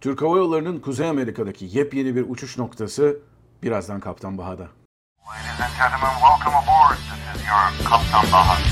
Türk Hava Yolları'nın Kuzey Amerika'daki yepyeni bir uçuş noktası birazdan Kaptan Baha'da. Ladies and gentlemen, welcome aboard. This is your Kaptan Baha.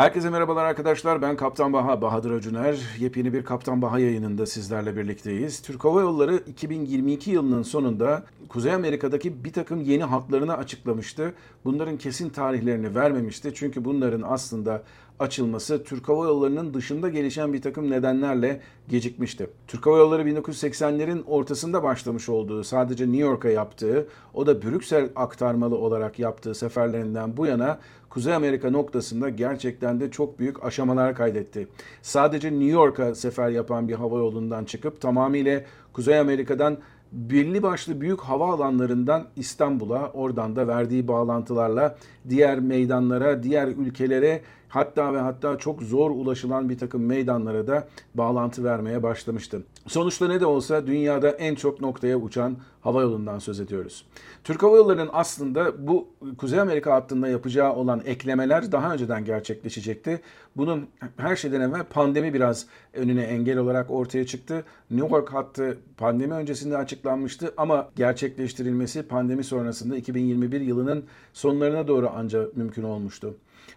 Herkese merhabalar arkadaşlar. Ben Kaptan Baha, Bahadır Öcüner. Yepyeni bir Kaptan Baha yayınında sizlerle birlikteyiz. Türk Hava Yolları 2022 yılının sonunda Kuzey Amerika'daki bir takım yeni hatlarını açıklamıştı. Bunların kesin tarihlerini vermemişti. Çünkü bunların aslında açılması Türk Hava Yolları'nın dışında gelişen bir takım nedenlerle gecikmişti. Türk Hava Yolları 1980'lerin ortasında başlamış olduğu, sadece New York'a yaptığı, o da Brüksel aktarmalı olarak yaptığı seferlerinden bu yana Kuzey Amerika noktasında gerçekten de çok büyük aşamalar kaydetti. Sadece New York'a sefer yapan bir hava yolundan çıkıp tamamıyla Kuzey Amerika'dan belli başlı büyük hava alanlarından İstanbul'a, oradan da verdiği bağlantılarla diğer meydanlara, diğer ülkelere hatta ve hatta çok zor ulaşılan bir takım meydanlara da bağlantı vermeye başlamıştı. Sonuçta ne de olsa dünyada en çok noktaya uçan hava yolundan söz ediyoruz. Türk Hava Yolları'nın aslında bu Kuzey Amerika hattında yapacağı olan eklemeler daha önceden gerçekleşecekti. Bunun her şeyden evvel pandemi biraz önüne engel olarak ortaya çıktı. New York hattı pandemi öncesinde açıklanmıştı ama gerçekleştirilmesi pandemi sonrasında 2021 yılının sonlarına doğru ancak mümkün olmuştu.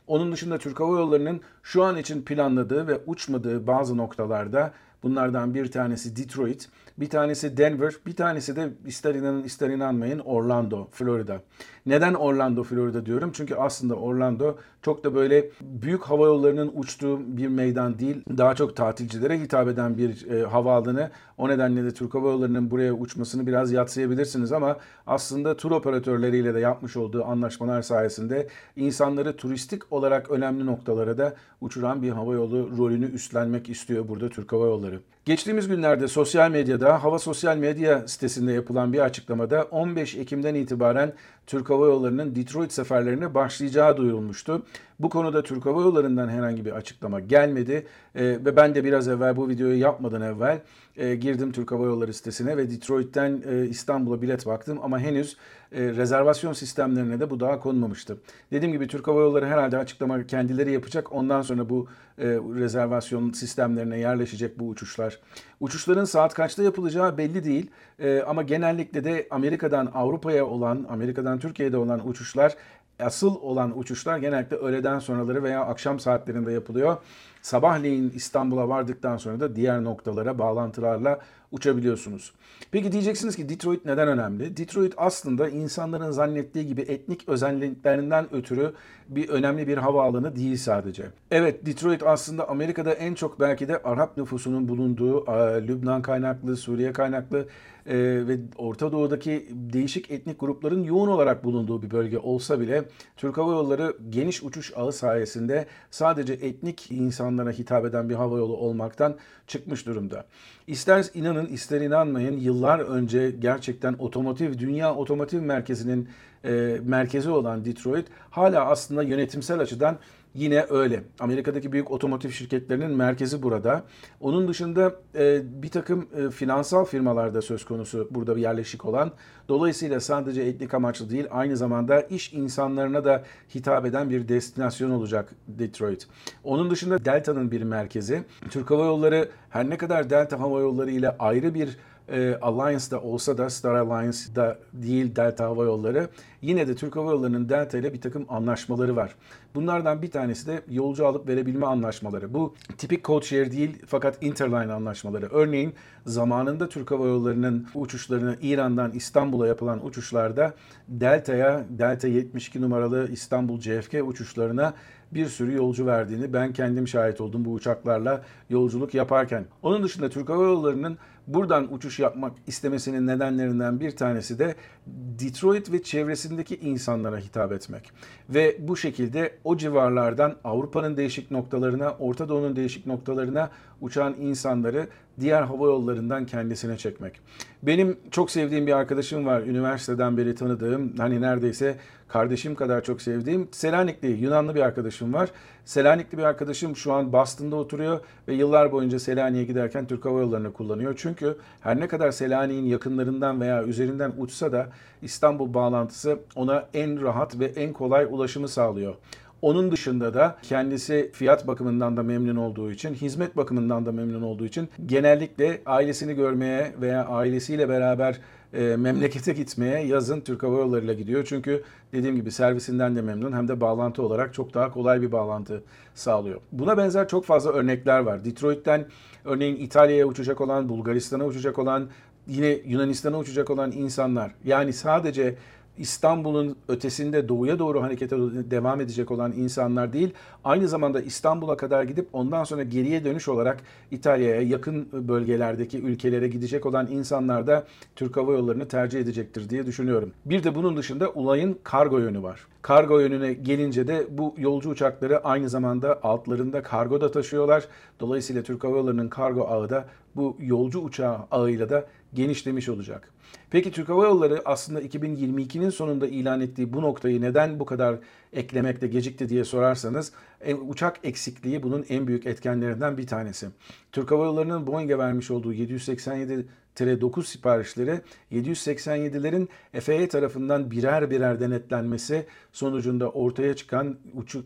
Onun dışında Türk Hava Yolları'nın şu an için planladığı ve uçmadığı bazı noktalarda bunlardan bir tanesi Detroit, bir tanesi Denver, bir tanesi de ister inanın ister inanmayın Orlando, Florida. Neden Orlando, Florida diyorum? Çünkü aslında Orlando çok da böyle büyük hava yollarının uçtuğu bir meydan değil. Daha çok tatilcilere hitap eden bir e, havaalanı. O nedenle de Türk Hava Yolları'nın buraya uçmasını biraz yatsıyabilirsiniz ama aslında tur operatörleriyle de yapmış olduğu anlaşmalar sayesinde insanları turistik olarak önemli noktalara da uçuran bir hava yolu rolünü üstlenmek istiyor burada Türk Hava Yolları. Geçtiğimiz günlerde sosyal medyada, Hava Sosyal Medya sitesinde yapılan bir açıklamada 15 Ekim'den itibaren Türk Hava Yolları'nın Detroit seferlerine başlayacağı duyurulmuştu. Bu konuda Türk Hava Yolları'ndan herhangi bir açıklama gelmedi e, ve ben de biraz evvel bu videoyu yapmadan evvel e, girdim Türk Hava Yolları sitesine ve Detroit'ten e, İstanbul'a bilet baktım ama henüz e, rezervasyon sistemlerine de bu daha konmamıştı. Dediğim gibi Türk Hava Yolları herhalde açıklama kendileri yapacak. Ondan sonra bu e, rezervasyon sistemlerine yerleşecek bu uçuşlar. Uçuşların saat kaçta yapılacağı belli değil e, ama genellikle de Amerika'dan Avrupa'ya olan, Amerika'dan Türkiye'de olan uçuşlar asıl olan uçuşlar genellikle öğleden sonraları veya akşam saatlerinde yapılıyor. Sabahleyin İstanbul'a vardıktan sonra da diğer noktalara bağlantılarla uçabiliyorsunuz. Peki diyeceksiniz ki Detroit neden önemli? Detroit aslında insanların zannettiği gibi etnik özelliklerinden ötürü bir önemli bir havaalanı değil sadece. Evet Detroit aslında Amerika'da en çok belki de Arap nüfusunun bulunduğu, Lübnan kaynaklı, Suriye kaynaklı e, ve Orta Doğu'daki değişik etnik grupların yoğun olarak bulunduğu bir bölge olsa bile Türk Hava Yolları geniş uçuş ağı sayesinde sadece etnik insanlara hitap eden bir hava yolu olmaktan çıkmış durumda. İster inanın ister inanmayın yıllar önce gerçekten otomotiv, dünya otomotiv merkezinin e, merkezi olan Detroit hala aslında yönetimsel açıdan Yine öyle. Amerika'daki büyük otomotiv şirketlerinin merkezi burada. Onun dışında e, bir takım e, finansal firmalar da söz konusu burada yerleşik olan. Dolayısıyla sadece etnik amaçlı değil aynı zamanda iş insanlarına da hitap eden bir destinasyon olacak Detroit. Onun dışında Delta'nın bir merkezi. Türk Hava Yolları her ne kadar Delta Hava Yolları ile ayrı bir e, Alliance'da olsa da Star Alliance'da değil Delta Hava Yolları yine de Türk Hava Yolları'nın Delta ile bir takım anlaşmaları var. Bunlardan bir tanesi de yolcu alıp verebilme anlaşmaları. Bu tipik code share değil fakat interline anlaşmaları. Örneğin zamanında Türk Hava Yolları'nın uçuşlarını İran'dan İstanbul'a yapılan uçuşlarda Delta'ya, Delta 72 numaralı İstanbul JFK uçuşlarına bir sürü yolcu verdiğini ben kendim şahit oldum bu uçaklarla yolculuk yaparken. Onun dışında Türk Hava Yolları'nın buradan uçuş yapmak istemesinin nedenlerinden bir tanesi de Detroit ve çevresindeki insanlara hitap etmek. Ve bu şekilde o civarlardan Avrupa'nın değişik noktalarına, Orta Doğu'nun değişik noktalarına uçan insanları diğer hava yollarından kendisine çekmek. Benim çok sevdiğim bir arkadaşım var. Üniversiteden beri tanıdığım, hani neredeyse kardeşim kadar çok sevdiğim Selanikli, Yunanlı bir arkadaşım var. Selanikli bir arkadaşım şu an Boston'da oturuyor ve yıllar boyunca Selanik'e giderken Türk Hava Yolları'nı kullanıyor. Çünkü her ne kadar Selanik'in yakınlarından veya üzerinden uçsa da İstanbul bağlantısı ona en rahat ve en kolay ulaşımı sağlıyor. Onun dışında da kendisi fiyat bakımından da memnun olduğu için, hizmet bakımından da memnun olduğu için genellikle ailesini görmeye veya ailesiyle beraber e, memlekete gitmeye yazın Türk Hava Yolları ile gidiyor. Çünkü dediğim gibi servisinden de memnun hem de bağlantı olarak çok daha kolay bir bağlantı sağlıyor. Buna benzer çok fazla örnekler var. Detroit'ten örneğin İtalya'ya uçacak olan, Bulgaristan'a uçacak olan, yine Yunanistan'a uçacak olan insanlar. Yani sadece İstanbul'un ötesinde doğuya doğru harekete devam edecek olan insanlar değil, aynı zamanda İstanbul'a kadar gidip ondan sonra geriye dönüş olarak İtalya'ya yakın bölgelerdeki ülkelere gidecek olan insanlar da Türk Hava Yolları'nı tercih edecektir diye düşünüyorum. Bir de bunun dışında olayın kargo yönü var. Kargo yönüne gelince de bu yolcu uçakları aynı zamanda altlarında kargo da taşıyorlar. Dolayısıyla Türk Hava Yolları'nın kargo ağı da bu yolcu uçağı ağıyla da genişlemiş olacak. Peki Türk Hava Yolları aslında 2022'nin sonunda ilan ettiği bu noktayı neden bu kadar eklemekte gecikti diye sorarsanız e, uçak eksikliği bunun en büyük etkenlerinden bir tanesi. Türk Hava Yolları'nın Boeing'e vermiş olduğu 787 9 siparişleri 787'lerin FAA tarafından birer birer denetlenmesi sonucunda ortaya çıkan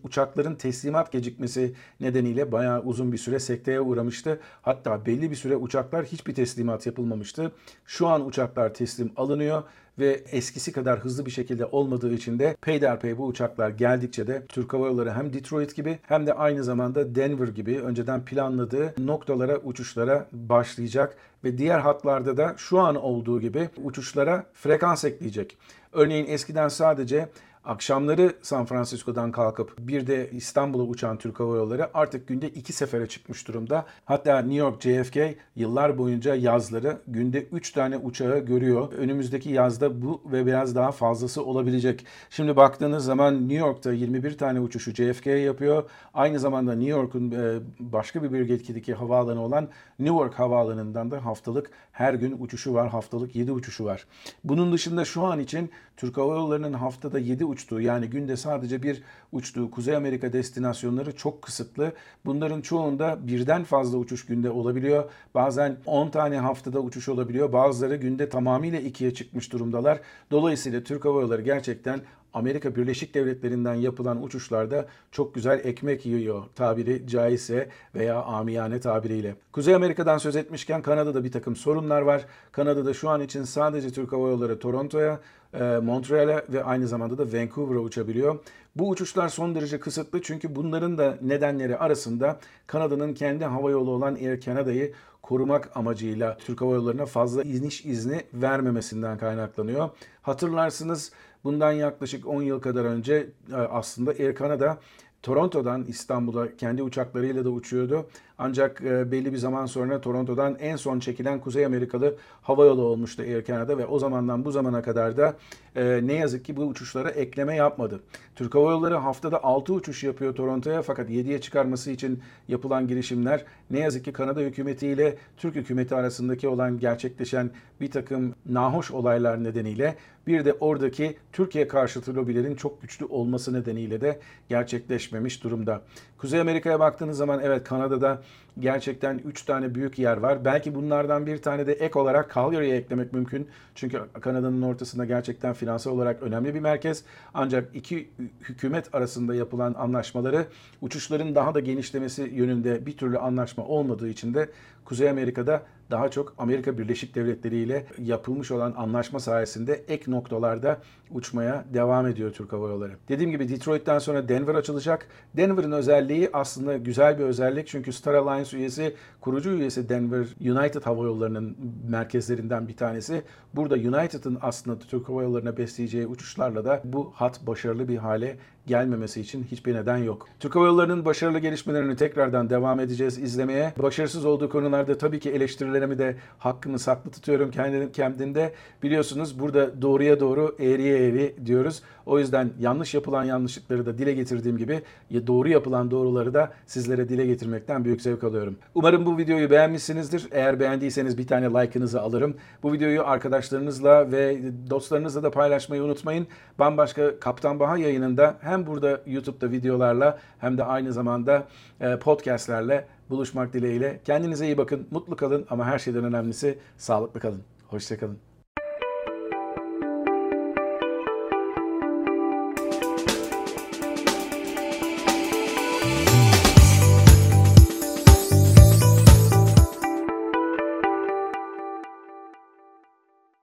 uçakların teslimat gecikmesi nedeniyle bayağı uzun bir süre sekteye uğramıştı. Hatta belli bir süre uçaklar hiçbir teslimat yapılmamıştı. Şu an uçaklar teslim alınıyor ve eskisi kadar hızlı bir şekilde olmadığı için de peyderpey bu uçaklar geldikçe de Türk Hava Yolları hem Detroit gibi hem de aynı zamanda Denver gibi önceden planladığı noktalara uçuşlara başlayacak ve diğer hatlarda da şu an olduğu gibi uçuşlara frekans ekleyecek. Örneğin eskiden sadece Akşamları San Francisco'dan kalkıp bir de İstanbul'a uçan Türk Hava Yolları artık günde iki sefere çıkmış durumda. Hatta New York JFK yıllar boyunca yazları günde 3 tane uçağı görüyor. Önümüzdeki yazda bu ve biraz daha fazlası olabilecek. Şimdi baktığınız zaman New York'ta 21 tane uçuşu JFK yapıyor. Aynı zamanda New York'un e, başka bir bölgedeki havaalanı olan Newark Havaalanı'ndan da haftalık her gün uçuşu var. Haftalık 7 uçuşu var. Bunun dışında şu an için Türk Hava Yolları'nın haftada 7 uçtuğu yani günde sadece bir uçtuğu Kuzey Amerika destinasyonları çok kısıtlı. Bunların çoğunda birden fazla uçuş günde olabiliyor. Bazen 10 tane haftada uçuş olabiliyor. Bazıları günde tamamıyla ikiye çıkmış durumdalar. Dolayısıyla Türk Hava Yolları gerçekten Amerika Birleşik Devletleri'nden yapılan uçuşlarda çok güzel ekmek yiyor tabiri caizse veya amiyane tabiriyle. Kuzey Amerika'dan söz etmişken Kanada'da bir takım sorunlar var. Kanada'da şu an için sadece Türk Hava Yolları Toronto'ya, e, Montreal'e ve aynı zamanda da Vancouver'a uçabiliyor. Bu uçuşlar son derece kısıtlı çünkü bunların da nedenleri arasında Kanada'nın kendi hava yolu olan Air Canada'yı korumak amacıyla Türk Hava Yolları'na fazla iniş izni vermemesinden kaynaklanıyor. Hatırlarsınız bundan yaklaşık 10 yıl kadar önce e, aslında Air Canada Toronto'dan İstanbul'a kendi uçaklarıyla da uçuyordu. Ancak e, belli bir zaman sonra Toronto'dan en son çekilen Kuzey Amerikalı hava yolu olmuştu Air Canada ve o zamandan bu zamana kadar da e, ne yazık ki bu uçuşlara ekleme yapmadı. Türk Hava Yolları haftada 6 uçuş yapıyor Toronto'ya fakat 7'ye çıkarması için yapılan girişimler ne yazık ki Kanada hükümeti ile Türk hükümeti arasındaki olan gerçekleşen bir takım nahoş olaylar nedeniyle bir de oradaki Türkiye karşıtı lobilerin çok güçlü olması nedeniyle de gerçekleşmemiş durumda. Kuzey Amerika'ya baktığınız zaman evet Kanada'da gerçekten 3 tane büyük yer var. Belki bunlardan bir tane de ek olarak Calgary'ye eklemek mümkün. Çünkü Kanada'nın ortasında gerçekten finansal olarak önemli bir merkez. Ancak iki hükümet arasında yapılan anlaşmaları uçuşların daha da genişlemesi yönünde bir türlü anlaşma olmadığı için de Kuzey Amerika'da daha çok Amerika Birleşik Devletleri ile yapılmış olan anlaşma sayesinde ek noktalarda uçmaya devam ediyor Türk Hava Yolları. Dediğim gibi Detroit'ten sonra Denver açılacak. Denver'ın özelliği aslında güzel bir özellik çünkü Star Alliance üyesi, kurucu üyesi Denver United Hava Yolları'nın merkezlerinden bir tanesi. Burada United'ın aslında Türk Hava Yolları'na besleyeceği uçuşlarla da bu hat başarılı bir hale gelmemesi için hiçbir neden yok. Türk Hava Yolları'nın başarılı gelişmelerini tekrardan devam edeceğiz izlemeye. Başarısız olduğu konularda tabii ki eleştirilerimi de hakkımı saklı tutuyorum kendim, kendimde. Biliyorsunuz burada doğruya doğru, eğriye eğri diyoruz. O yüzden yanlış yapılan yanlışlıkları da dile getirdiğim gibi doğru yapılan doğruları da sizlere dile getirmekten büyük zevk alıyorum. Umarım bu videoyu beğenmişsinizdir. Eğer beğendiyseniz bir tane like'ınızı alırım. Bu videoyu arkadaşlarınızla ve dostlarınızla da paylaşmayı unutmayın. Bambaşka Kaptan Baha yayınında hem burada YouTube'da videolarla hem de aynı zamanda e, podcastlerle buluşmak dileğiyle. Kendinize iyi bakın, mutlu kalın ama her şeyden önemlisi sağlıklı kalın. Hoşçakalın.